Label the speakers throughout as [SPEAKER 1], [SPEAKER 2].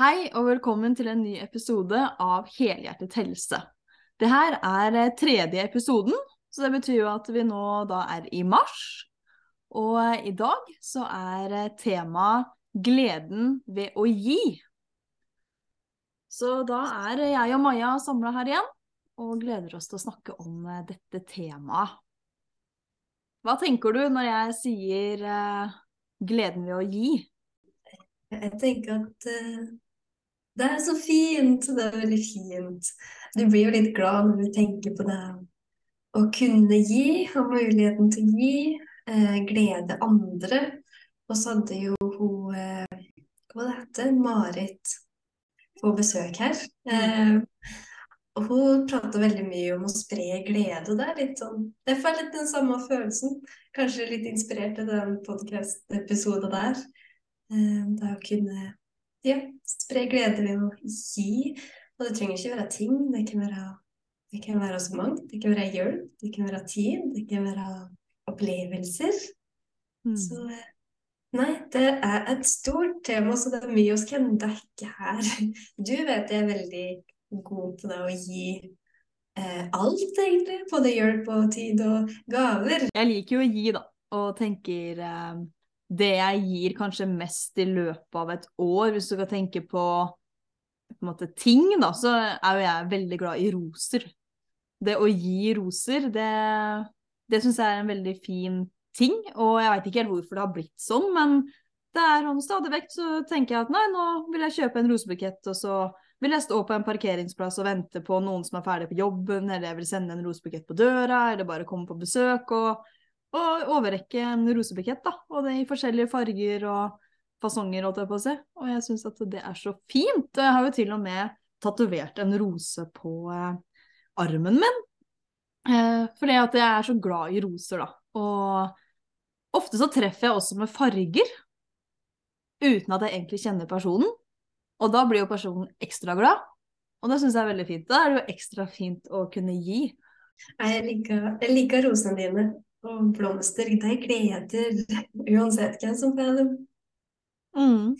[SPEAKER 1] Hei og velkommen til en ny episode av Helhjertet helse. Det her er eh, tredje episoden, så det betyr jo at vi nå da er i mars. Og eh, i dag så er eh, temaet gleden ved å gi. Så da er jeg og Maja samla her igjen og gleder oss til å snakke om dette temaet. Hva tenker du når jeg sier gleden ved å gi?
[SPEAKER 2] Jeg tenker at uh, det er så fint. Det er veldig fint. Du blir jo litt glad når du tenker på det å kunne gi, ha muligheten til å gi, uh, glede andre. Og så hadde jo hun uh, Hva det heter Marit på besøk her. og hun prater veldig mye om å spre glede, og det er litt sånn Jeg får litt den samme følelsen. Kanskje litt inspirert av den podkast-episoden der. Eh, det å kunne ja, spre glede ved å gi. Og det trenger ikke være ting. Det kan være, det kan være så mangt. Det kan være hjelp, det kan være tid, det kan være opplevelser. Mm. Så eh, nei, det er et stort tema, så det er mye vi kan dekke her. Du vet jeg er veldig god på det å gi eh, alt, egentlig. Både hjelp og tid og gaver.
[SPEAKER 1] Jeg liker jo å gi, da, og tenker eh det jeg gir kanskje mest i løpet av et år, hvis du kan tenke på, på måte, ting, da, så er jo jeg veldig glad i roser. Det å gi roser, det, det syns jeg er en veldig fin ting. Og jeg veit ikke helt hvorfor det har blitt sånn, men det er sånn stadig vekk så tenker jeg at nei, nå vil jeg kjøpe en rosebukett, og så vil jeg stå på en parkeringsplass og vente på noen som er ferdig på jobben, eller jeg vil sende en rosebukett på døra, eller bare komme på besøk. og og overrekke en rosebukett, da. Og det i forskjellige farger og fasonger, holdt jeg på å si. Og jeg syns at det er så fint. Og jeg har jo til og med tatovert en rose på eh, armen min. Eh, fordi at jeg er så glad i roser, da. Og ofte så treffer jeg også med farger. Uten at jeg egentlig kjenner personen. Og da blir jo personen ekstra glad. Og det syns jeg er veldig fint. Da er det jo ekstra fint å kunne gi.
[SPEAKER 2] Jeg liker, jeg liker rosene dine. Og blomster, de gleder uansett hvem som får dem.
[SPEAKER 1] Mm.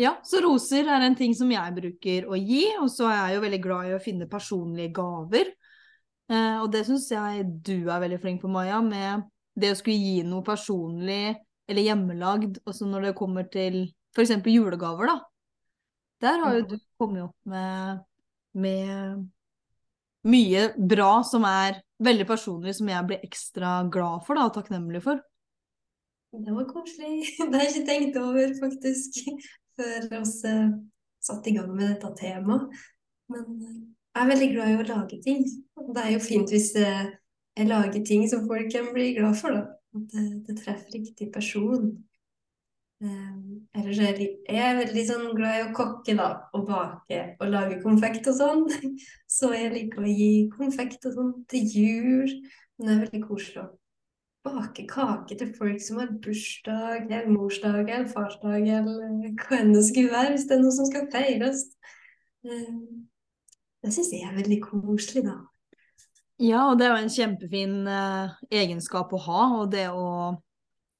[SPEAKER 1] Ja, så roser er en ting som jeg bruker å gi, og så er jeg jo veldig glad i å finne personlige gaver. Eh, og det syns jeg du er veldig flink på, Maja, med det å skulle gi noe personlig eller hjemmelagd, også når det kommer til f.eks. julegaver, da. Der har jo du kommet opp med, med mye bra som er veldig personlig, som jeg blir ekstra glad for da, og takknemlig for.
[SPEAKER 2] Det var koselig. Det har jeg ikke tenkt over, faktisk, før vi uh, satte i gang med dette temaet. Men uh, jeg er veldig glad i å lage ting. Det er jo fint hvis uh, jeg lager ting som folk kan bli glad for, da. At det, det treffer riktig person. Um, ellers er jeg, jeg er veldig sånn glad i å kokke da, og bake og lage konfekt og sånn. Så jeg liker å gi konfekt og sånn til jul. Men det er veldig koselig å bake kake til folk som har bursdag, eller morsdag, eller farsdag, eller hva enn det skulle være, hvis det er noe som skal feires. Um, det syns jeg er veldig koselig, da.
[SPEAKER 1] Ja, og det er jo en kjempefin uh, egenskap å ha, og det å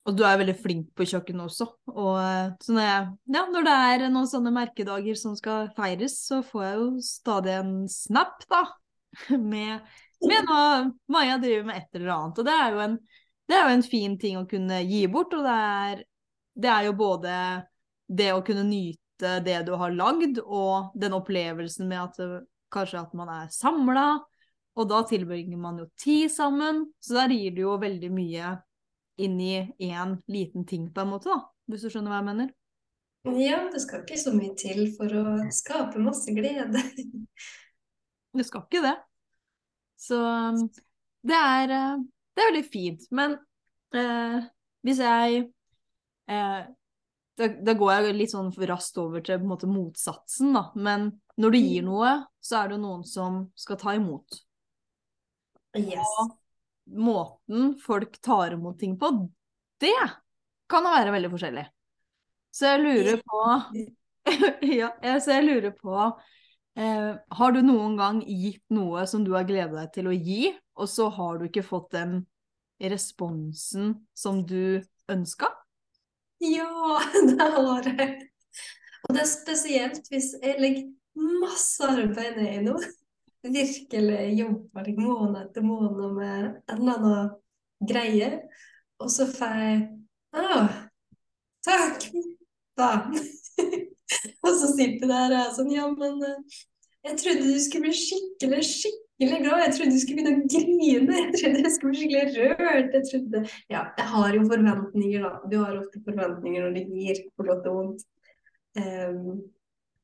[SPEAKER 1] og du er veldig flink på kjøkkenet også. Og eh, så når, jeg, ja, når det er noen sånne merkedager som skal feires, så får jeg jo stadig en snap, da. Med, med noe Maja driver med et eller annet. Og det er, en, det er jo en fin ting å kunne gi bort. Og det er, det er jo både det å kunne nyte det du har lagd, og den opplevelsen med at det, kanskje at man er samla. Og da tilbringer man jo tid sammen. Så der gir det jo veldig mye inn i én liten ting, på en måte, da, hvis du skjønner hva jeg mener?
[SPEAKER 2] Ja, det skal ikke så mye til for å skape masse glede.
[SPEAKER 1] det skal ikke det. Så um, det er, uh, det er veldig fint. Men eh, hvis jeg eh, da, da, går jeg litt sånn raskt over til måte motsatsen, da. Men når du gir mm. noe, så er det noen som skal ta imot.
[SPEAKER 2] Yes. Og
[SPEAKER 1] måten folk tar imot ting på, det kan være veldig forskjellig. Så jeg lurer på Ja, så jeg lurer på eh, Har du noen gang gitt noe som du har gledet deg til å gi, og så har du ikke fått den responsen som du ønska?
[SPEAKER 2] Ja, det har jeg. Og det er spesielt hvis jeg legger masse arbeid ned i noe. Virkelig jobber like, måned etter måned med en eller annen greie. Og så får jeg Å, takk! Da. og så sitter jeg der og er sånn Ja, men eh, jeg trodde du skulle bli skikkelig, skikkelig glad. Jeg trodde du skulle begynne å grine. Jeg trodde jeg skulle bli skikkelig rørt. Jeg trodde Ja, jeg har jo forventninger, da. Du har ofte forventninger når det gir på godt og vondt. Um,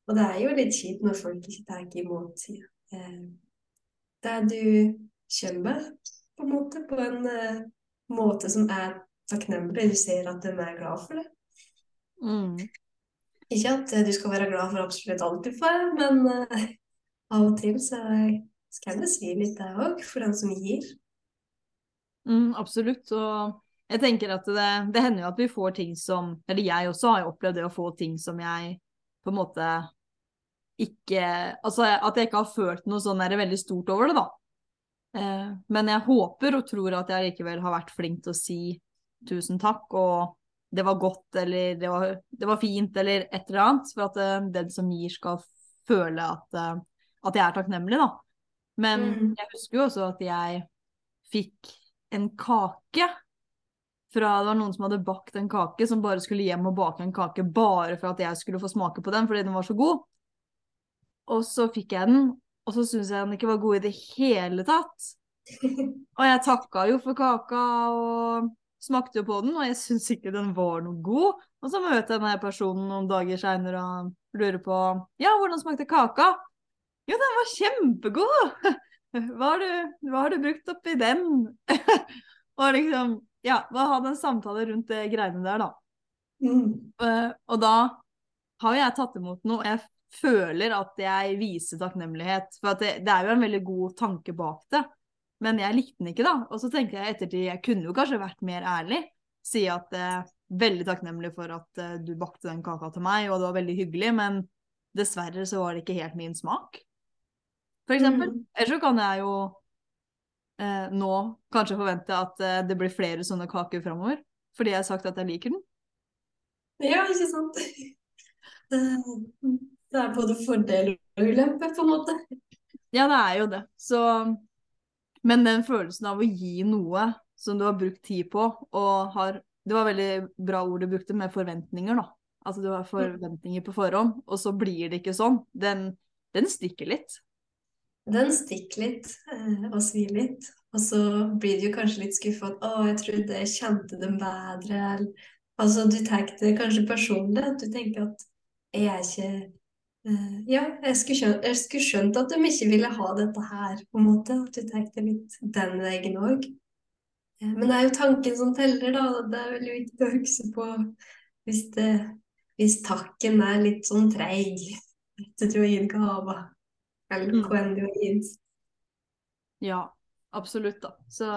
[SPEAKER 2] og det er jo litt kjipt når folk ikke tar imot um, det du kommer på en måte, på en uh, måte som er takknemlig. Du ser at de er glad for det.
[SPEAKER 1] Mm.
[SPEAKER 2] Ikke at uh, du skal være glad for absolutt alt du får, men av og til så skal det svi litt, det òg, for den som gir.
[SPEAKER 1] Mm, absolutt. Og jeg tenker at det, det, hender jo at vi får ting som Eller jeg også har jo opplevd det å få ting som jeg på en måte ikke Altså at jeg ikke har følt noe sånn veldig stort over det, da. Eh, men jeg håper og tror at jeg likevel har vært flink til å si tusen takk, og det var godt, eller det var, det var fint, eller et eller annet. For at uh, den som gir, skal føle at, uh, at jeg er takknemlig, da. Men mm. jeg husker jo også at jeg fikk en kake fra det var noen som hadde bakt en kake, som bare skulle hjem og bake en kake bare for at jeg skulle få smake på den fordi den var så god. Og så fikk jeg den, og så syntes jeg den ikke var god i det hele tatt. Og jeg takka jo for kaka og smakte jo på den, og jeg syntes ikke den var noe god. Og så møter jeg denne personen noen dager seinere og lurer på ja, hvordan smakte kaka? Jo, den var kjempegod! Hva har du, hva har du brukt oppi den? og liksom ja, da hadde en samtale rundt det greiene der, da. Mm. Uh, og da har jeg tatt imot noe, jeg føler at jeg viser takknemlighet. For det, det, er jo en veldig god tanke bak det, men jeg likte den ikke, da. Og så tenker jeg ettertid, jeg kunne jo kanskje vært mer ærlig. Si at er veldig takknemlig for at uh, du bakte den kaka til meg, og det var veldig hyggelig, men dessverre så var det ikke helt min smak. For eksempel. Mm. Ellers så kan jeg jo eh, nå kanskje forvente at eh, det blir flere sånne kaker framover. Fordi jeg har sagt at jeg liker den.
[SPEAKER 2] Ja, ikke sant. Det er både fordel og ulempe, på en måte.
[SPEAKER 1] Ja, det er jo det. Så Men den følelsen av å gi noe som du har brukt tid på, og har Det var veldig bra ord du brukte, med forventninger, da. Altså du har forventninger på forhånd, og så blir det ikke sånn. Den, den stikker litt
[SPEAKER 2] den stikker litt eh, og svir litt. Og så blir du kanskje litt skuffa at 'Å, jeg trodde jeg kjente dem bedre'. Altså, du tar det kanskje personlig. At du tenker at 'jeg er ikke Ja, jeg skulle, skjønt, jeg skulle, skjønt, at de ikke ville ha dette her', på en måte. At du tenkte litt den veien òg. Men det er jo tanken som teller, da. Det er veldig viktig å huske på hvis, det, hvis takken er litt sånn treig etter du har gitt gava, eller mm. hva enn du har gitt.
[SPEAKER 1] Ja, absolutt, da. Så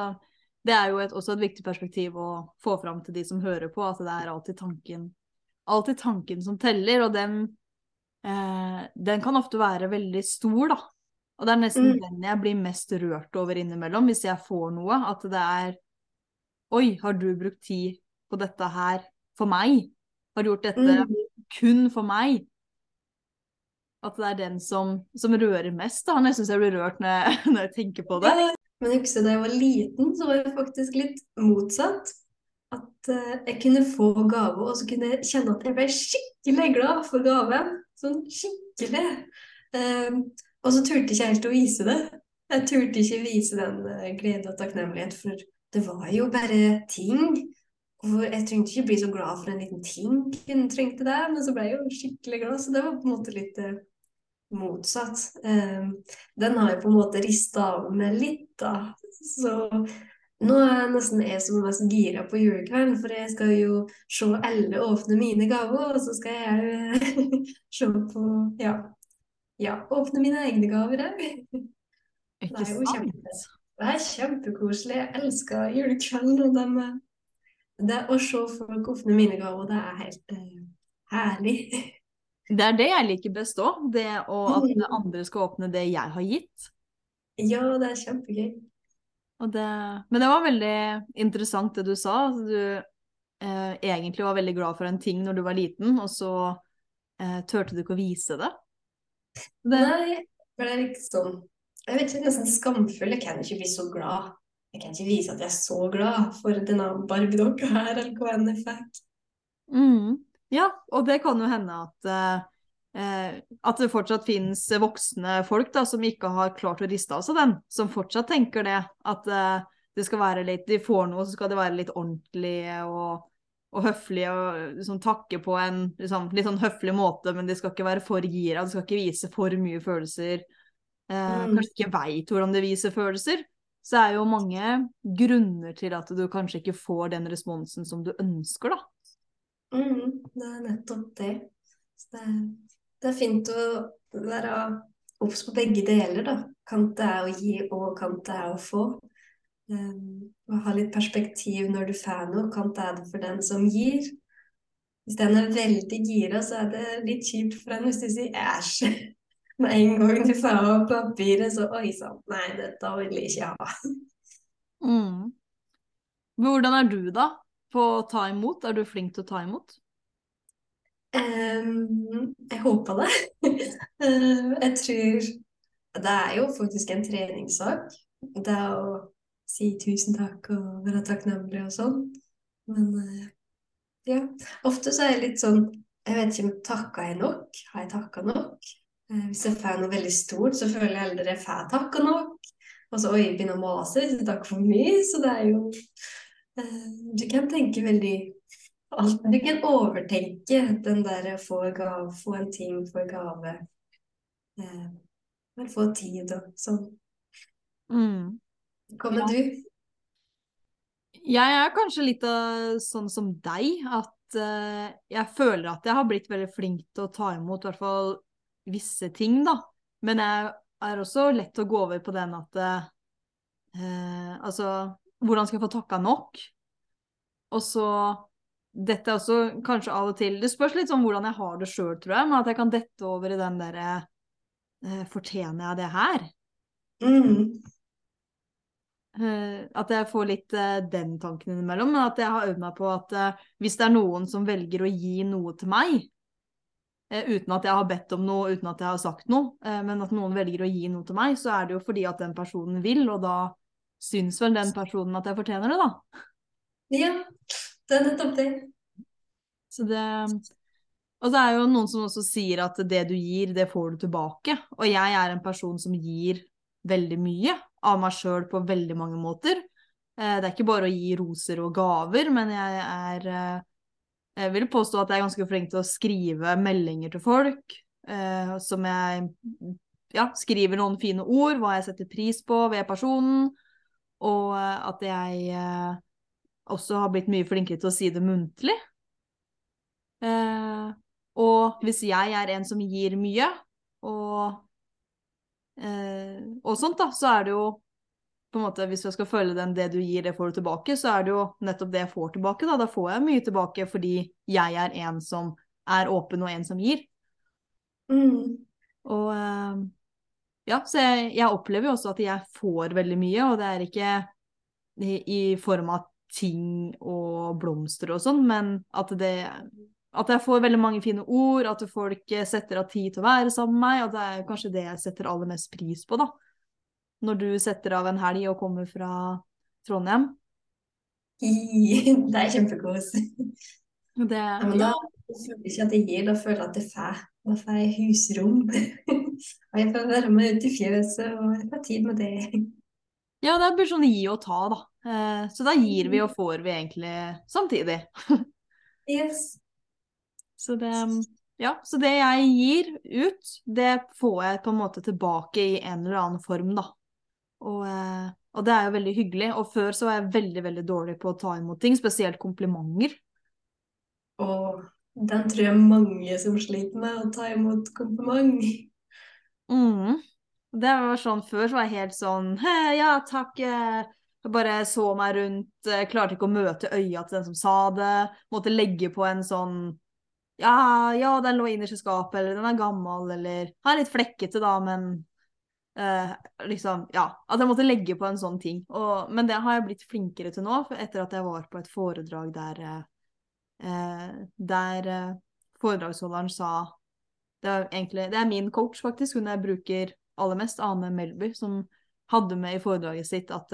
[SPEAKER 1] det er jo et, også et viktig perspektiv å få fram til de som hører på, at det er alltid tanken, alltid tanken som teller, og den, eh, den kan ofte være veldig stor, da. Og det er nesten mm. den jeg blir mest rørt over innimellom, hvis jeg får noe. At det er Oi, har du brukt tid på dette her for meg? Har du gjort dette mm. kun for meg? at det er den som, som rører mest. Da. Jeg syns jeg blir rørt når jeg, når jeg, tenker på det.
[SPEAKER 2] Ja, men jeg husker da jeg var liten, så var det faktisk litt motsatt. At uh, jeg kunne få gave, og så kunne jeg kjenne at jeg ble skikkelig glad for gaven. Sånn skikkelig. Um, og så turte ikke helt å vise det. Jeg turte ikke vise den uh, glede og takknemlighet, for det var jo bare ting. Og jeg trengte ikke bli så glad for en liten ting, hun trengte det, men så ble jeg jo skikkelig glad. Så det var på en måte litt uh, motsatt. Um, den har jeg på en måte rista av med litt, da. Så nå er jeg nesten jeg som er mest gira på julekvelden, for jeg skal jo se alle åpne mine gaver, og så skal jeg se på ja, ja, åpne mine egne gaver òg.
[SPEAKER 1] Ikke sant?
[SPEAKER 2] det er kjempekoselig. Jeg elsker julekvelden. Og dem. det å se folk åpne mine gaver, det er helt uh, herlig.
[SPEAKER 1] Det er det jeg liker best òg. Det å, at andre skal åpne det jeg har gitt.
[SPEAKER 2] Ja, det er kjempegøy.
[SPEAKER 1] Det, men det var veldig interessant det du sa. Altså, du eh, egentlig var veldig glad for en ting når du var liten, og så eh, turte du ikke å vise det?
[SPEAKER 2] det... Nei, for det er liksom Jeg vet ikke, nesten skamfull. Jeg kan ikke bli så glad. Jeg kan ikke vise at jeg er så glad for denne Barbie-dokka her, eller hva enn jeg fikk.
[SPEAKER 1] Mm. Ja, og det kan jo hende at eh, at det fortsatt finnes voksne folk da, som ikke har klart å riste av seg den, som fortsatt tenker det. At eh, det skal være litt De får noe, så skal det være litt ordentlig og, og høflig og liksom, takke på en liksom, litt sånn høflig måte, men det skal ikke være for gira, det skal ikke vise for mye følelser. Eh, mm. Kanskje ikke veit hvordan det viser følelser. Så er jo mange grunner til at du kanskje ikke får den responsen som du ønsker, da.
[SPEAKER 2] Mm, det er nettopp det. det er, det er fint å være obs på begge deler, da. Kant det er å gi, og kant det er å få. Um, og ha litt perspektiv når du får noe. Kant er det for den som gir. Hvis den er veldig gira, så er det litt kjipt for den hvis du sier æsj. Med en gang du får opp papiret, så oi sann, nei, dette vil jeg ikke ha.
[SPEAKER 1] Mm. Hvordan er du, da? På å ta imot? Er du flink til å ta imot?
[SPEAKER 2] Um, jeg håper det. uh, jeg tror Det er jo faktisk en treningssak. Det å si tusen takk og være takknemlig og sånn. Men uh, ja. Ofte så er jeg litt sånn Jeg vet ikke om takka jeg nok? Har jeg takka nok? Uh, hvis jeg får noe veldig stort, så føler jeg heller jeg får takka nok. Og så oi, begynner å mase takker for mye. Så det er jo Du kan tenke veldig du kan overtenke den der få, gave, få en ting, få en gave. Eh, få tid og sånn.
[SPEAKER 1] Mm.
[SPEAKER 2] Kommer ja. du?
[SPEAKER 1] Jeg er kanskje litt av sånn som deg, at uh, jeg føler at jeg har blitt veldig flink til å ta imot i hvert fall visse ting, da. Men jeg er også lett å gå over på den at uh, Altså, hvordan skal jeg få takka nok? Og så dette også kanskje av og til Det spørs litt sånn hvordan jeg har det sjøl, tror jeg, men at jeg kan dette over i den derre eh, Fortjener jeg det her?
[SPEAKER 2] Mm.
[SPEAKER 1] Eh, at jeg får litt eh, den tanken innimellom, men at jeg har øvd meg på at eh, hvis det er noen som velger å gi noe til meg, uten at jeg har bedt om noe, uten at jeg har sagt noe, men at noen velger å gi noe til meg, så er det jo fordi at den personen vil, og da syns vel den personen at jeg fortjener det, da.
[SPEAKER 2] Ja, det er nettopp det.
[SPEAKER 1] Så det Og så er jo noen som også sier at det du gir, det får du tilbake. Og jeg er en person som gir veldig mye av meg sjøl på veldig mange måter. Eh, det er ikke bare å gi roser og gaver, men jeg er eh, Jeg vil påstå at jeg er ganske flink til å skrive meldinger til folk. Eh, som jeg ja, skriver noen fine ord, hva jeg setter pris på ved personen. Og at jeg også har blitt mye flinkere til å si det muntlig. Eh, og hvis jeg er en som gir mye, og, eh, og sånt, da, så er det jo på en måte, Hvis jeg skal følge den 'det du gir, det får du tilbake', så er det jo nettopp det jeg får tilbake. Da, da får jeg mye tilbake fordi jeg er en som er åpen, og en som gir.
[SPEAKER 2] Mm.
[SPEAKER 1] Og eh, ja, så jeg, jeg, opplever jo også at jeg får veldig mye, og det er ikke i, i form av ting og blomster og sånn, men at det at jeg får veldig mange fine ord, at folk setter av tid til å være sammen med meg, og det er kanskje det jeg setter aller mest pris på, da. Når du setter av en helg og kommer fra Trondheim.
[SPEAKER 2] Det er kjempekos.
[SPEAKER 1] Det,
[SPEAKER 2] ja, men da føler jeg ikke at jeg gir, da føler jeg at det får, da får jeg husrom. og jeg får være med ut i fjøset, og jeg får tid med det.
[SPEAKER 1] Ja, det blir sånn gi og ta, da. Eh, så da gir vi og får vi egentlig samtidig.
[SPEAKER 2] yes.
[SPEAKER 1] Så det, ja, så det jeg gir ut, det får jeg på en måte tilbake i en eller annen form, da. Og, eh, og det er jo veldig hyggelig. Og før så var jeg veldig, veldig dårlig på å ta imot ting, spesielt komplimenter.
[SPEAKER 2] Og den tror jeg mange som sliter med å ta imot kompliment.
[SPEAKER 1] Mm. Det var sånn Før så var jeg helt sånn Ja, takk. Jeg bare så meg rundt, klarte ikke å møte øya til den som sa det. Måtte legge på en sånn Ja, ja, den lå innerst i skapet, eller den er gammel, eller Den er litt flekkete, da, men uh, liksom Ja. At jeg måtte legge på en sånn ting. Og, men det har jeg blitt flinkere til nå, etter at jeg var på et foredrag der uh, Der uh, foredragsholderen sa det er egentlig det er min coach, faktisk, hun jeg bruker aller mest, Ane Melby, som hadde med i foredraget sitt at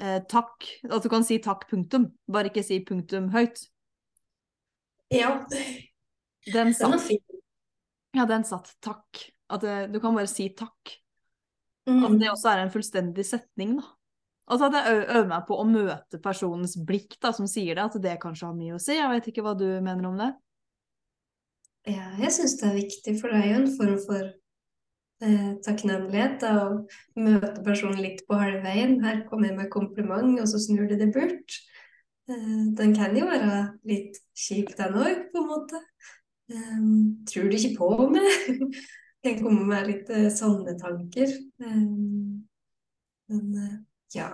[SPEAKER 1] eh, takk At du kan si takk, punktum. Bare ikke si punktum høyt.
[SPEAKER 2] Ja.
[SPEAKER 1] Den
[SPEAKER 2] Den
[SPEAKER 1] satt.
[SPEAKER 2] var fin.
[SPEAKER 1] Ja, den satt. Takk. At det, du kan bare si takk. At
[SPEAKER 2] Mm.
[SPEAKER 1] det også er en fullstendig setning, da. Altså at jeg øver meg på å møte personens blikk da, som sier det, at det kanskje har mye å si. Jeg vet ikke hva du mener om det?
[SPEAKER 2] Ja, jeg syns det er viktig, for det er jo en form for eh, takknemlighet. å møte personen litt på halvveien. Her kommer jeg med kompliment, og så snur det det bort. Eh, den kan jo være litt kjip, den òg, på en måte. Eh, tror du ikke på meg? kan komme med litt eh, sånne tanker. Eh, men eh, ja.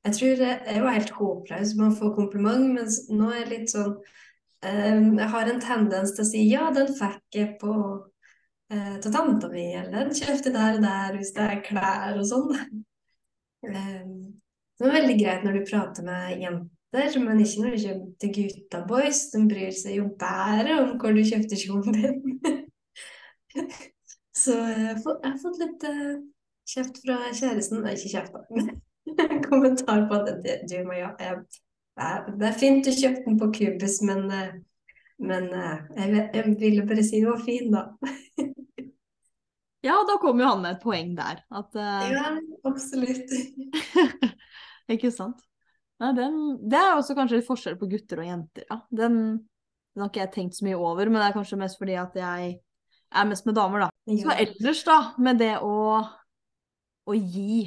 [SPEAKER 2] Jeg tror jeg, var helt håpløs med å få kompliment, men nå er jeg litt sånn jeg har en tendens til å si ja, den fikk jeg på uh, til tanta mi, eller den kjøpte der og der hvis det er klær og sånn. Eh, det er veldig greit når du prater med jenter, men ikke når du kommer til gutta boys. De bryr seg jo bare om hvor du kjøpte kjolen din. Så jeg har fått, litt uh, kjeft fra kjæresten. Ikke kjeft, da. Kommentar på at det, du må ja, det er fint du kjøpte den på Cubus, men, eh, men eh, jeg, jeg ville bare si det var fin, da.
[SPEAKER 1] Ja, da kom jo han med et poeng der. At uh...
[SPEAKER 2] Ja, absolutt.
[SPEAKER 1] Ikke sant? Nei, den, det er også kanskje litt forskjell på gutter og jenter. Ja. Den, den har ikke jeg tenkt så mye over, men det er kanskje mest fordi at jeg er mest med damer, da. Så ellers, da, med det å, å gi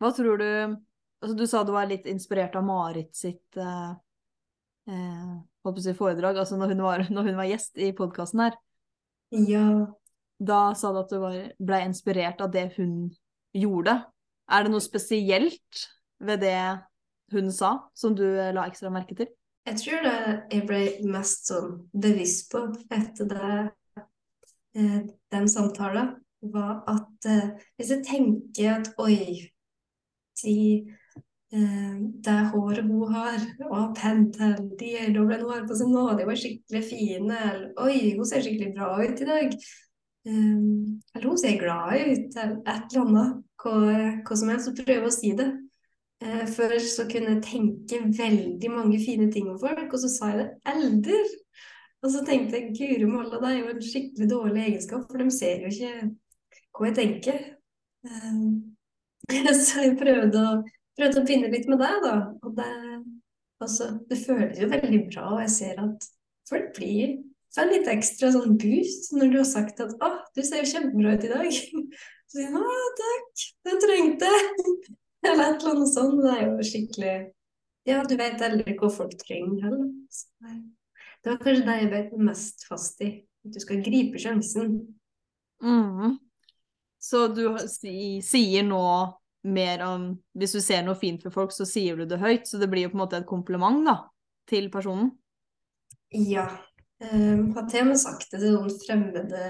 [SPEAKER 1] Hva tror du altså Du sa du var litt inspirert av Marit sitt uh, si foredrag, altså når hun var, når hun var gjest i podkasten her.
[SPEAKER 2] ja.
[SPEAKER 1] Da sa du at du ble inspirert av det hun gjorde. Er det noe spesielt ved det hun sa, som du eh, la ekstra merke til?
[SPEAKER 2] Jeg tror det jeg ble mest sånn bevisst på etter det, eh, den samtalen, var at eh, hvis jeg tenker at oi, eh, det håret hun har, og pent til, de øyedoblene hun har på seg nå, de var skikkelig fine, eller oi, hun ser skikkelig bra ut i dag. Eller hun ser glad ut, et eller annet. Hva, hva som helst, så prøve å si det. Eh, før så kunne jeg tenke veldig mange fine ting om folk, og så sa jeg det aldri. Og så tenkte jeg guri malla, det er jo en skikkelig dårlig egenskap, for de ser jo ikke hva jeg tenker. Um, så jeg prøvde å, prøvde å begynne litt med det, da. Og det, altså, det føles jo veldig bra, og jeg ser at folk blir får det litt ekstra sånn boost når du har sagt at 'Å, du ser jo kjempebra ut i dag'. Så sier han 'Å, takk, det trengte jeg'. Eller et eller annet sånt. Det er jo skikkelig Ja, du vet aldri hva folk trenger heller. Så det- var kanskje det jeg bet mest fast i. At du skal gripe sjansen.
[SPEAKER 1] Mm. Så du sier nå mer om Hvis du ser noe fint for folk, så sier du det høyt, så det blir jo på en måte et kompliment da, til personen?
[SPEAKER 2] Ja. Um, har til og med sagt det til noen fremmede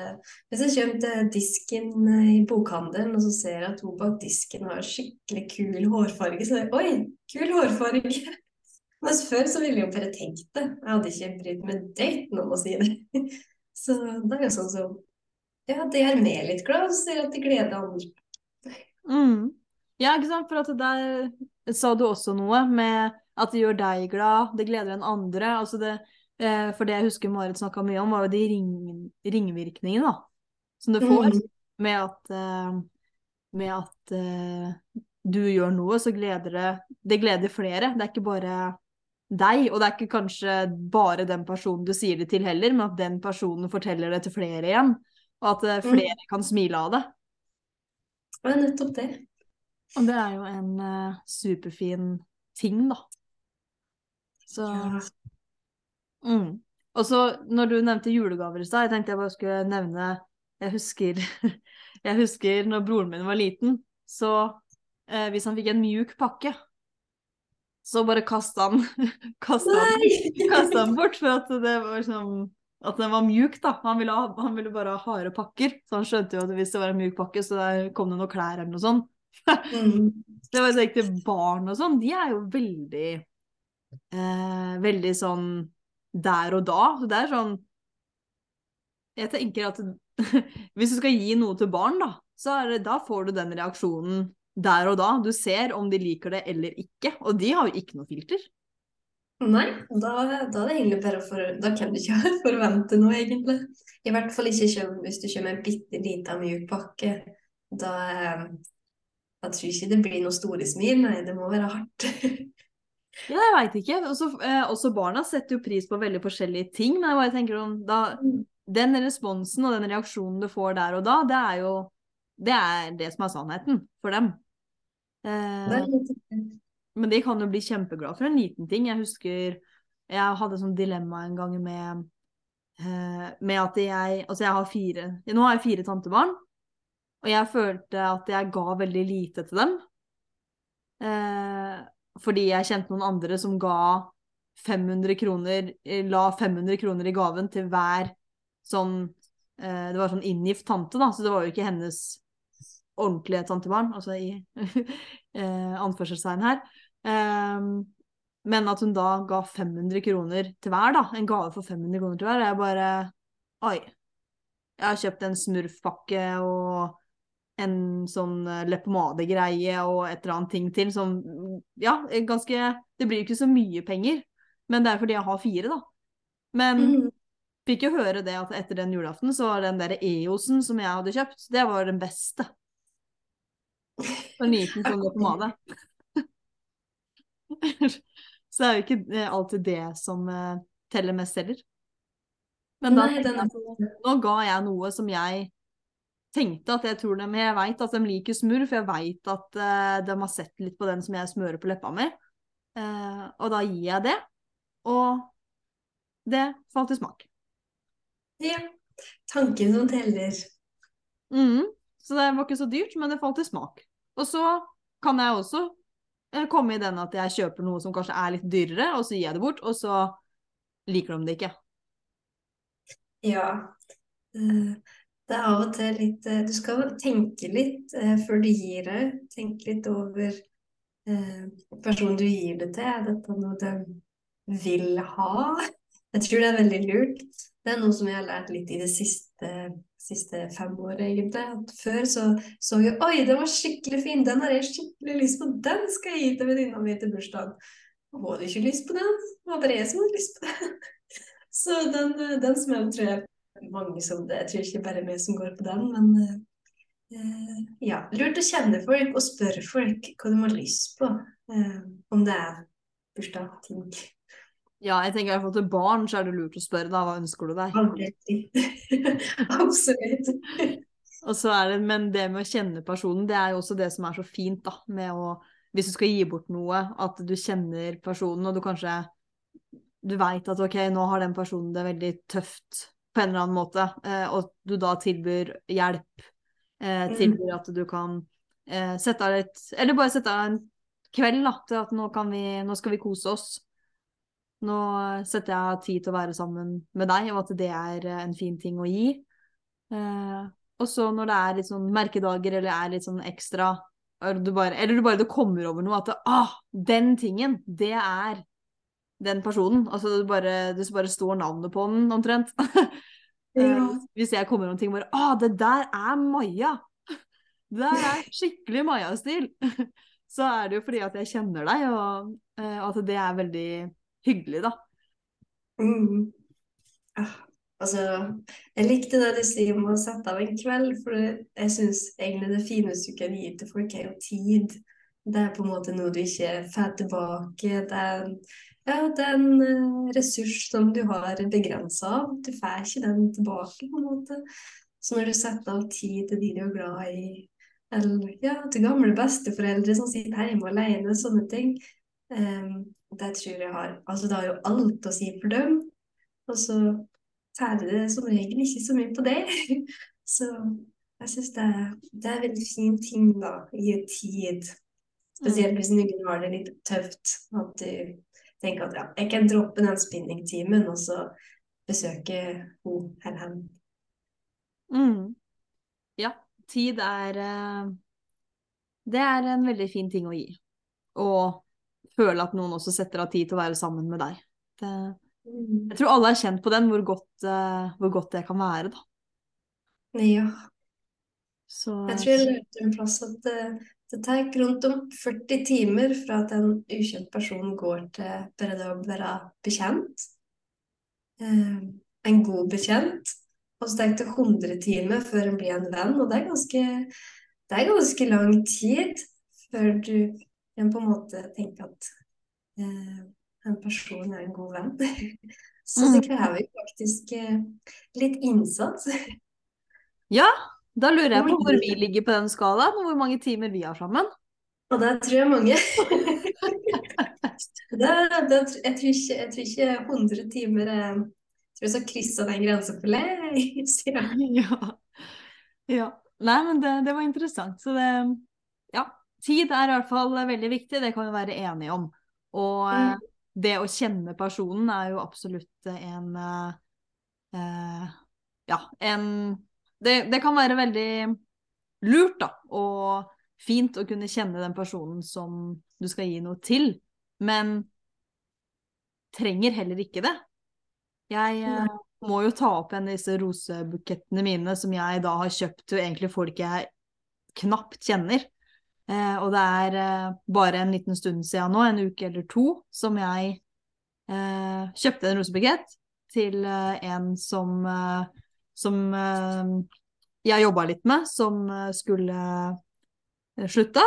[SPEAKER 2] Hvis jeg kommer disken eh, i bokhandelen og så ser jeg at hun bak disken har skikkelig kul hårfarge, så er det Oi, kul hårfarge! Mens før så ville jeg jo bare tenkt det. Jeg hadde ikke brydd meg døyten om å si det. Så det er jo sånn som Ja, det gjør meg litt glad, så ser jeg at det gleder andre.
[SPEAKER 1] Mm. Ja, ikke sant, for at der sa du også noe med at det gjør deg glad, det gleder en andre. altså det For det jeg husker Marit snakka mye om, var jo de ring, ringvirkningene da, som du får
[SPEAKER 2] Mm.
[SPEAKER 1] med at, eh, med at eh, du gjør noe, så gleder det Det gleder flere. Det er ikke bare deg, og det er ikke kanskje bare den personen du sier det til heller, men at den personen forteller det til flere igjen, og at eh, flere kan smile av det.
[SPEAKER 2] Det er nettopp det.
[SPEAKER 1] Og det er jo en uh, superfin ting, da. Så
[SPEAKER 2] Ja.
[SPEAKER 1] Mm. Og så når du nevnte julegaver i stad, jeg tenkte jeg bare skulle nevne Jeg husker, jeg husker når broren min var liten, så eh, hvis han fikk en mjuk pakke, så bare kasta han kasta han, han bort, for at det var sånn at den var mjuk, da. Han ville, ha, han ville bare ha harde pakker. Så han skjønte jo at hvis det var en mjuk pakke, så der kom det noen klær eller noe sånt.
[SPEAKER 2] Mm.
[SPEAKER 1] Det var jo ekte barn og sånn, de er jo veldig eh, Veldig sånn der og da. Så det er sånn jeg tenker at hvis du skal gi noe til barn, da, så det, da får du den reaksjonen der og da. Du ser om de liker det eller ikke, og de har jo ikke noe filter.
[SPEAKER 2] Nei, da, da er det egentlig bare for Da kan du ikke forvente noe, egentlig. I hvert fall ikke kjøp, hvis du kjøper en bitte liten mjuk pakke. Da, eh, da tror jeg ikke det blir noe store smil, nei, det må være hardt.
[SPEAKER 1] Ja, jeg veit ikke. Også, eh, også barna setter jo pris på veldig forskjellige ting. Men jeg bare tenker om da, den responsen og den reaksjonen du får der og da, det er jo det, er det som er sannheten for dem. Eh, men de kan jo bli kjempeglade for en liten ting. Jeg husker jeg hadde sånn dilemma en gang med, eh, med at jeg Altså, jeg har fire Nå har jeg fire tantebarn, og jeg følte at jeg ga veldig lite til dem. Eh, fordi jeg kjente noen andre som ga 500 kroner eh, La 500 kroner i gaven til hver sånn eh, Det var sånn inngift tante, da, så det var jo ikke hennes ordentlige tantebarn, altså i eh, anførselstegn her. Ehm, men at hun da ga 500 kroner til hver, da. En gave for 500 kroner til hver. Og jeg bare Oi. Jeg har kjøpt en smurfpakke og en sånn eh, leppepomade-greie og et eller annet ting til som Ja, ganske Det blir ikke så mye penger, men det er fordi jeg har fire, da. Men
[SPEAKER 2] Mm.
[SPEAKER 1] fikk jo høre det at etter den julaften så var den der EOS-en som jeg hadde kjøpt, det var den beste. En liten sånn leppepomade. så det er jo ikke eh, alltid det som eh, teller mest heller. Men da
[SPEAKER 2] Nei, er
[SPEAKER 1] Nå ga jeg noe som jeg tenkte at jeg tror dem Jeg veit at de liker smør, for jeg veit at uh, de har sett litt på den som jeg smører på leppa mi. Uh, og da gir jeg det. Og det falt i smak.
[SPEAKER 2] Ja. Tanken som teller.
[SPEAKER 1] Mm, Så det var ikke så dyrt, men det falt i smak. Og så kan jeg også eh, komme i den at jeg kjøper noe som kanskje er litt dyrere, og så gir jeg det bort, og så liker de det ikke.
[SPEAKER 2] Ja. Eh, Det er av og til litt eh, Du skal tenke litt eh, før du gir det. Tenke litt over eh, personen du gir det til. Er dette noe de vil ha? Jeg tror det er veldig lurt. Det er noe som jeg har lært litt i det siste, siste fem året, egentlig. At før så så jeg Oi, den var skikkelig fin! Den har jeg skikkelig lyst på! Den skal jeg gi til venninna mi til bursdagen! Hun hadde ikke lyst på den. Det var bare jeg som hadde lyst på den. Så den, den smellen tror jeg mange som det. Jeg tror ikke bare meg som går på den, men eh, ja. Lurt å kjenne folk og spørre folk hva de har lyst på. Eh, om det er bursdag, ting.
[SPEAKER 1] Ja, jeg tenker i hvert fall til barn så er det lurt å spørre da, hva ønsker du deg?
[SPEAKER 2] Absolutt.
[SPEAKER 1] Og så er det, men det med å kjenne personen, det er jo også det som er så fint, da, med å Hvis du skal gi bort noe, at du kjenner personen, og du kanskje Du veit at ok, nå har den personen det veldig tøft på en eller annen måte, eh, og du da tilbyr hjelp, eh,
[SPEAKER 2] Mm.
[SPEAKER 1] tilbyr at du kan eh, sette av litt Eller bare sette av en kveld, da, til at nå kan vi Nå skal vi kose oss. Nå setter jeg av tid til å være sammen med deg, og at det er en fin ting å gi. Eh, og så når det er litt sånn merkedager eller er litt sånn ekstra, eller du bare, eller du bare du kommer over noe at det, ah, den tingen, det er den personen. Altså du bare, det bare står navnet på den omtrent. Eh,
[SPEAKER 2] Ja.
[SPEAKER 1] Hvis jeg kommer om ting bare ah, det der er Maja! Det der er skikkelig Maja-stil! Så er det jo fordi at jeg kjenner deg, og eh, at det er veldig hyggelig, da.
[SPEAKER 2] Mm. Ah, altså, jeg likte det du sier om å sette av en kveld, for jeg syns egentlig det fineste du kan gi til folk, er jo tid. Det er på en måte noe du ikke får tilbake. Det er, ja, det er en eh, ressurs som du har begrensa av. Du får ikke den tilbake, på en måte. Så når du setter av tid til de du er glad i, eller ja, til gamle besteforeldre som sitter hjemme alene, sånne ting, um, det tror jeg har Altså, det har jo alt å si for dem. Og så tærer det som regel ikke så mye på det. Så jeg syns det, det er en veldig fin ting, da, å gi tid. Spesielt hvis noen har det litt tøft. At du tenker at ja, jeg kan droppe den spinningtimen og så besøke hun eller han.
[SPEAKER 1] Mm. Ja, tid er eh, Det er en veldig fin ting å gi. Og føle at noen også setter av tid til å være sammen med deg. Det,
[SPEAKER 2] Mm.
[SPEAKER 1] Jeg tror alle er kjent på den, hvor godt, eh, hvor godt det kan være, da.
[SPEAKER 2] Ja.
[SPEAKER 1] Så
[SPEAKER 2] Jeg tror jeg lærte en plass at det, tar rundt om 40 timer fra at en ukjent person går til det å være bekjent. Eh, en god bekjent. Og så tar det 100 timer før en blir en venn, og det er ganske, det er ganske lang tid før du kan på en måte tenke at eh, en person er en god venn. Så det
[SPEAKER 1] Mm.
[SPEAKER 2] krever jo faktisk eh, litt innsats.
[SPEAKER 1] ja, da lurer jeg på
[SPEAKER 2] Hvor
[SPEAKER 1] vi ligger på den skalaen, og hvor mange timer vi har sammen.
[SPEAKER 2] Og det tror jeg mange. det, det, jeg, tror ikke, jeg tror ikke 100 timer er Jeg tror jeg skal kryssa den grensa for lengst. Ja.
[SPEAKER 1] Ja. Nei, men det, det var interessant. Så det Ja. Tid er i hvert fall veldig viktig, det kan vi være enige om. Og eh,
[SPEAKER 2] Mm.
[SPEAKER 1] det å kjenne personen er jo absolutt en eh, eh, Ja, en det, det kan være veldig lurt, da, og fint å kunne kjenne den personen som du skal gi noe til, men trenger heller ikke det. Jeg eh, må jo ta opp igjen disse rosebukettene mine som jeg da har kjøpt til egentlig folk jeg knapt kjenner. Eh, og det er eh, bare en liten stund siden nå, en uke eller to, som jeg eh, kjøpte en rosebukett til eh, en som, eh, som eh, jeg jobba litt med, som eh, skulle eh, slutte.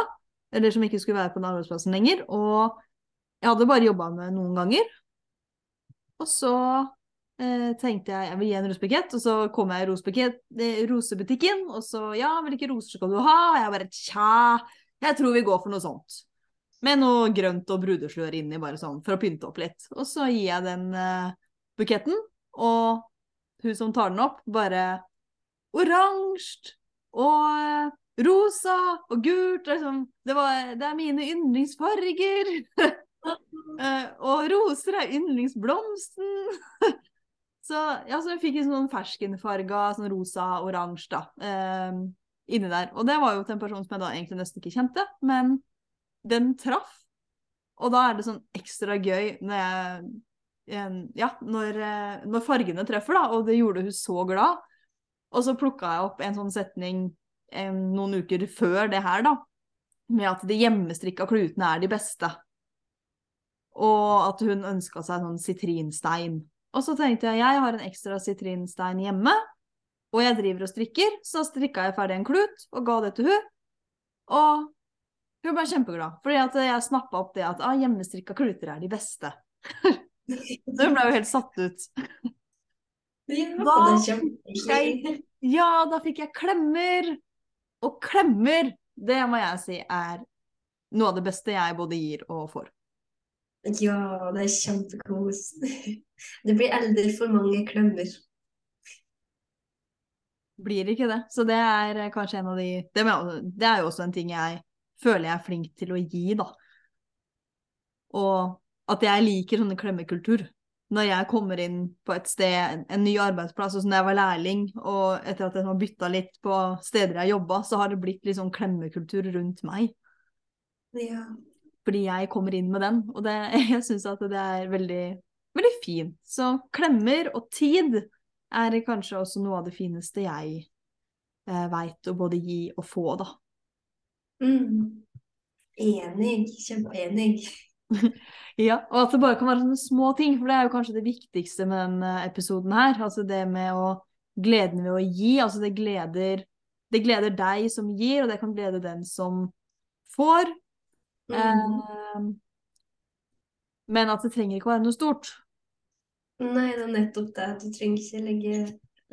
[SPEAKER 1] Eller som ikke skulle være på den arbeidsplassen lenger. Og jeg hadde bare jobba med noen ganger. Og så eh, tenkte jeg jeg vil gi en rosebukett, og så kom jeg i rosebutikken, og så ja, hvilke roser skal du ha? Og jeg bare tja, jeg tror vi går for noe sånt. Med noe grønt og brudeslør inni, bare sånn, for å pynte opp litt. Og så gir jeg den eh, buketten, og hun som tar den opp, bare oransje og rosa og gult. Liksom. Det, var, det er mine yndlingsfarger. Eh, og roser er yndlingsblomsten. så ja, så jeg fikk en sånn ferskenfarga, sånn rosa-oransje, da, eh, inni der. Og det var jo til en person som jeg da egentlig nesten ikke kjente, men den traff. Og da er det sånn ekstra gøy når jeg Ja, når, eh, når fargene treffer, da, og det gjorde hun så glad. Og så plukka jeg opp en sånn setning en, noen uker før det her, da, med at de hjemmestrikka klutene er de beste. Og at hun ønska seg sånn sitrinstein. Og så tenkte jeg jeg har en ekstra sitrinstein hjemme, og jeg driver og strikker, så strikka jeg ferdig en klut og ga det til hun. Og hun ble kjempeglad, fordi at jeg snappa opp det at ah, hjemmestrikka kluter er de beste. Hun ble jo helt satt ut. Da
[SPEAKER 2] er.
[SPEAKER 1] Ja, da fikk jeg klemmer! Og klemmer, det må jeg si er noe av det beste jeg både gir og får.
[SPEAKER 2] Ja, det er kjempekos. Det blir aldri for mange klemmer.
[SPEAKER 1] Blir ikke det. Så det er kanskje en av de Det, det er jo også en ting jeg føler jeg er flink til å gi, da. Og at jeg liker sånne klemmekultur. Når jeg kommer inn på et sted, en, en ny arbeidsplass, og sånn da jeg var lærling, og etter at jeg har bytta litt på steder jeg jobba, så har det blitt litt sånn klemmekultur rundt meg.
[SPEAKER 2] Ja.
[SPEAKER 1] Fordi jeg kommer inn med den. Og det, jeg syns at det er veldig, veldig fint. Så klemmer og tid er kanskje også noe av det fineste jeg eh, veit å både gi og få, da.
[SPEAKER 2] Mm. Enig. Kjempeenig.
[SPEAKER 1] Ja, og at det bare kan være sånne små ting, for det er jo kanskje det viktigste med den eh, episoden her. Altså det med å gleden ved å gi. Altså det gleder, det gleder deg som gir, og det kan glede den som får.
[SPEAKER 2] Mm.
[SPEAKER 1] Eh, men at det trenger ikke å være noe stort.
[SPEAKER 2] Nei, det er nettopp det. Du trenger ikke legge,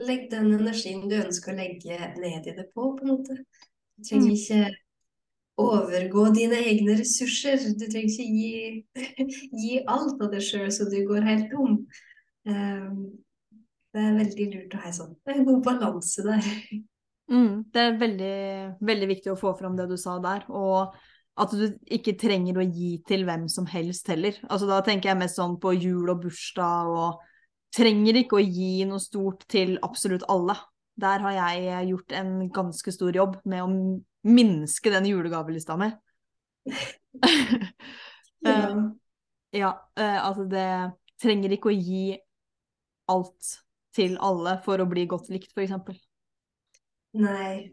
[SPEAKER 2] legge den energien du ønsker å legge ned i det på, på en måte. Du trenger
[SPEAKER 1] Mm.
[SPEAKER 2] ikke overgå dine egne ressurser. Du trenger ikke gi, gi alt av deg sjøl så du går helt tom. Ehm, det er veldig lurt å ha sånn det er en god balanse der.
[SPEAKER 1] Mm, det er veldig, veldig viktig å få fram det du sa der. Og at du ikke trenger å gi til hvem som helst heller. Altså Da tenker jeg mest sånn på jul og bursdag og trenger ikke å gi noe stort til absolutt alle. Der har jeg gjort en ganske stor jobb med å minske den julegavelista mi.
[SPEAKER 2] Ja.
[SPEAKER 1] Ja, uh, altså det trenger ikke å gi alt til alle for å bli godt likt, f.eks.
[SPEAKER 2] Nei.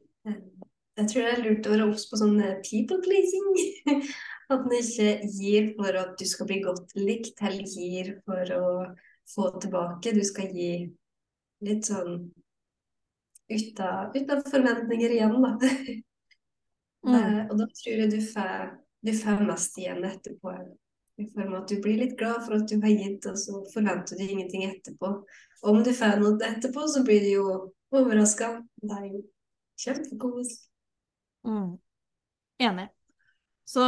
[SPEAKER 2] Jeg tror det er lurt å være obs på sånn eh, people pleasing. At en ikke gir for at du skal bli godt likt, heller gir for å få tilbake. Du skal gi litt sånn ut av, forventninger igjen, da.
[SPEAKER 1] Mm.
[SPEAKER 2] Uh, og da tror jeg du får, du får mest igjen etterpå. I form av at du blir litt glad for at du har gitt, og så forventer du ingenting etterpå. Og om du får noe etterpå, så blir du jo overraska. Det er jo kjempekos.
[SPEAKER 1] Mm. Enig. Så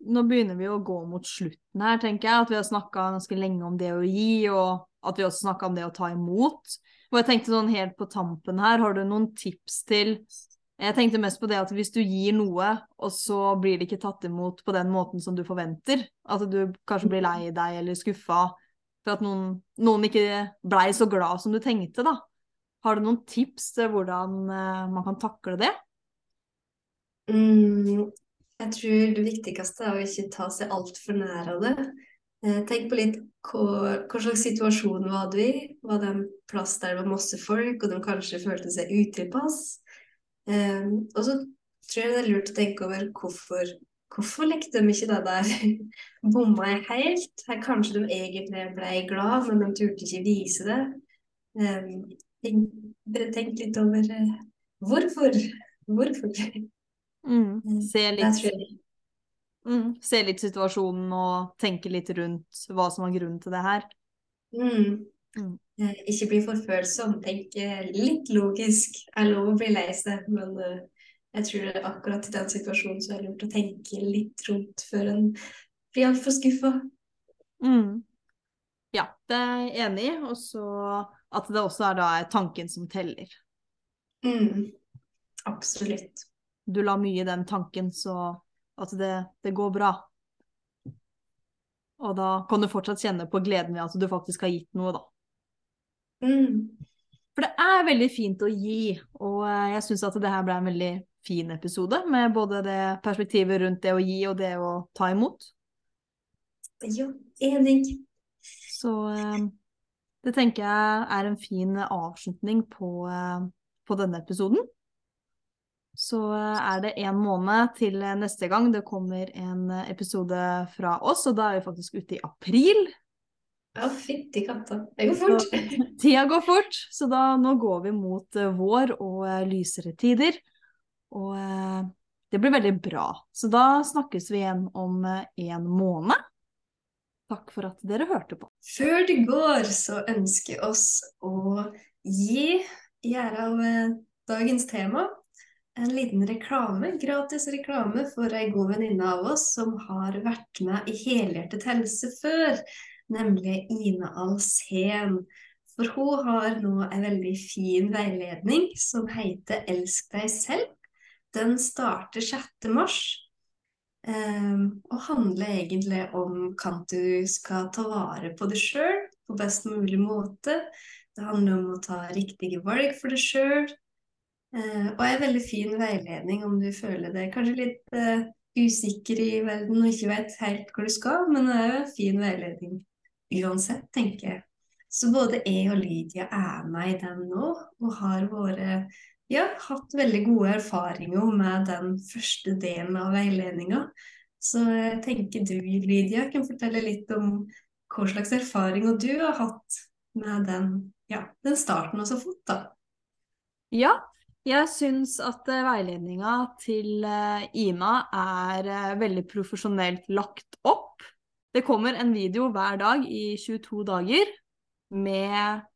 [SPEAKER 1] nå begynner vi å gå mot slutten her, tenker jeg. At vi har snakka ganske lenge om det å gi, og at vi også snakka om det å ta imot. Og jeg tenkte sånn helt på tampen her, har du noen tips til jeg tenkte mest på det at hvis du gir noe, og så blir det ikke tatt imot på den måten som du forventer, at du kanskje blir lei deg eller skuffa for at noen, noen ikke blei så glad som du tenkte, da. Har du noen tips til hvordan uh, man kan takle det?
[SPEAKER 2] Mm, jeg tror det viktigste er å ikke ta seg altfor nær av det. Eh, tenk på litt hva, hva, slags situasjon var du i. Var det en plass der det var masse folk, og de kanskje følte seg utilpass? Um, og så tror jeg det er lurt å tenke over hvorfor Hvorfor lekte de ikke det der? Bomma jeg helt? Her kanskje de egentlig ble glad, men de turte ikke vise det. Um, tenk, tenk, litt over uh, hvorfor. Hvorfor?
[SPEAKER 1] Mm. Se, litt, mm. se litt situasjonen og tenke litt rundt hva som var grunnen til det her.
[SPEAKER 2] Mm. Mm. Uh, ikke bli for følsom. Tenk litt logisk. Er lov å bli lei seg, men uh, jeg tror akkurat i den situasjonen så er det lurt å tenke litt rundt før en blir altfor skuffa.
[SPEAKER 1] Mm. Ja, det er jeg enig i. Og så at det også er da tanken som teller.
[SPEAKER 2] Mm. Absolutt.
[SPEAKER 1] Du la mye i den tanken, så at det, det, går bra. Og da kan du fortsatt kjenne på gleden ved at du faktisk har gitt noe, da.
[SPEAKER 2] Mm.
[SPEAKER 1] For det er veldig fint å gi, og jeg syns at det her ble en veldig fin episode, med både det perspektivet rundt det å gi og det å ta imot.
[SPEAKER 2] Ja, enig.
[SPEAKER 1] Så eh, det tenker jeg er en fin avslutning på, eh, på denne episoden. Så eh, er det en måned til neste gang det kommer en episode fra oss, og da er vi faktisk ute i april.
[SPEAKER 2] Ja, fytti katta. Det går fort. Så,
[SPEAKER 1] tida går fort, så da, nå går vi mot vår og lysere tider. Og eh, det blir veldig bra. Så da snakkes vi igjen om eh, en måned. Takk for at dere hørte på.
[SPEAKER 2] Før det går, så ønsker oss å gi ære av eh, dagens tema en liten reklame, gratis reklame for ei god venninne av oss som har vært med i Helhjertet helse før, nemlig Ina Alsen. For hun har nå en veldig fin veiledning som heter Elsk deg selv. Den starter 6. mars. Um, og handler egentlig om hvordan du skal ta vare på deg sjøl på best mulig måte. Det handler om å ta riktige valg for deg sjøl. Uh, og en veldig fin veiledning om du føler deg kanskje litt uh, usikker i verden og ikke vet helt hvor du skal, men det er jo en fin veiledning uansett, tenker jeg. Så både jeg og Lydia er med i den nå, og har våre ja, hatt veldig gode erfaringer med den første delen av veiledninga. Så jeg tenker du, Lydia, kan fortelle litt om hva slags erfaringer du har hatt med den, ja, den starten og så fort, da.
[SPEAKER 1] Ja, jeg syns at uh, veiledninga til uh, Ina er uh, veldig profesjonelt lagt opp. Det kommer en video hver dag i 22 dager med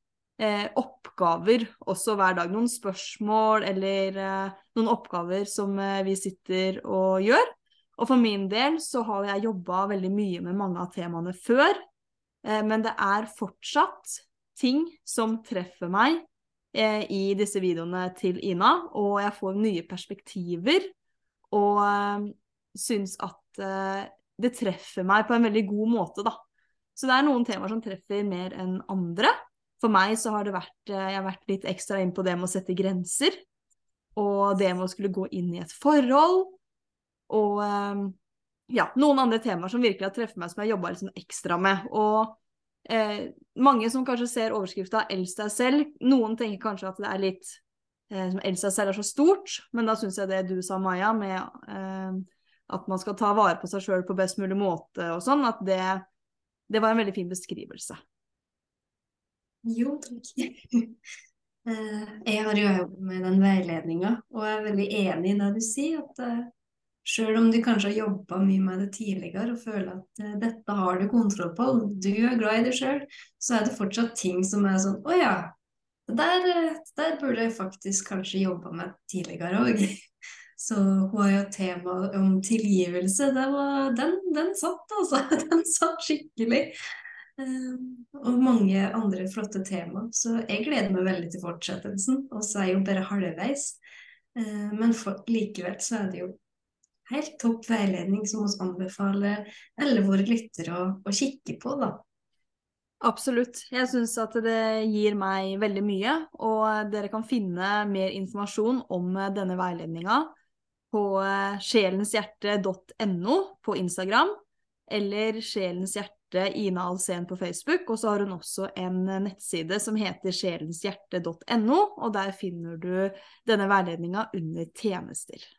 [SPEAKER 1] eh, oppgaver også hver dag. Noen spørsmål eller eh, noen oppgaver som eh, vi sitter og gjør. Og for min del så har jeg jobba veldig mye med mange av temaene før, eh, men det er fortsatt ting som treffer meg eh, i disse videoene til Ina, og jeg får nye perspektiver og eh, syns at det treffer meg på en veldig god måte, da. Så det er noen temaer som treffer mer enn andre. For meg så har det vært eh, Jeg har vært litt ekstra inn på det med å sette grenser. Og det med å skulle gå inn i et forhold. Og eh, ja, noen andre temaer som virkelig har treffet meg, som jeg har jobba liksom ekstra med. Og eh, mange som kanskje ser overskrifta 'Elsk deg selv'. Noen tenker kanskje at det er litt eh, som Elsk deg selv er så stort, men da syns jeg det du sa, Maja, med eh, at man skal ta vare på seg sjøl på best mulig måte og sånn, at det, det var en veldig fin beskrivelse.
[SPEAKER 2] Jo, takk. Eh, jeg har jo jobbet med den veiledninga, og jeg er veldig enig i det du sier. At selv om du kanskje har jobba mye med det tidligere og føler at uh, dette har du kontroll på, og du er glad i det sjøl, så er det fortsatt ting som er sånn Å ja, der, der burde jeg faktisk kanskje jobba med tidligere òg. Så hun har jo tema om tilgivelse. Var, den, den satt, altså. Den satt skikkelig. Eh, og mange andre flotte tema. Så jeg gleder meg veldig til fortsettelsen. Og så er jeg jo bare halvveis. Eh, men for, likevel så er det jo helt topp veiledning som vi anbefaler alle våre lyttere å, å kikke på, da.
[SPEAKER 1] Absolutt. Jeg syns at det gir meg veldig mye. Og dere kan finne mer informasjon om denne veiledninga på sjelenshjerte.no på Instagram eller Sjelens hjerte Ina Alsen på Facebook, og så har hun også en nettside som heter sjelenshjerte.no, og der finner du denne veiledninga under tjenester.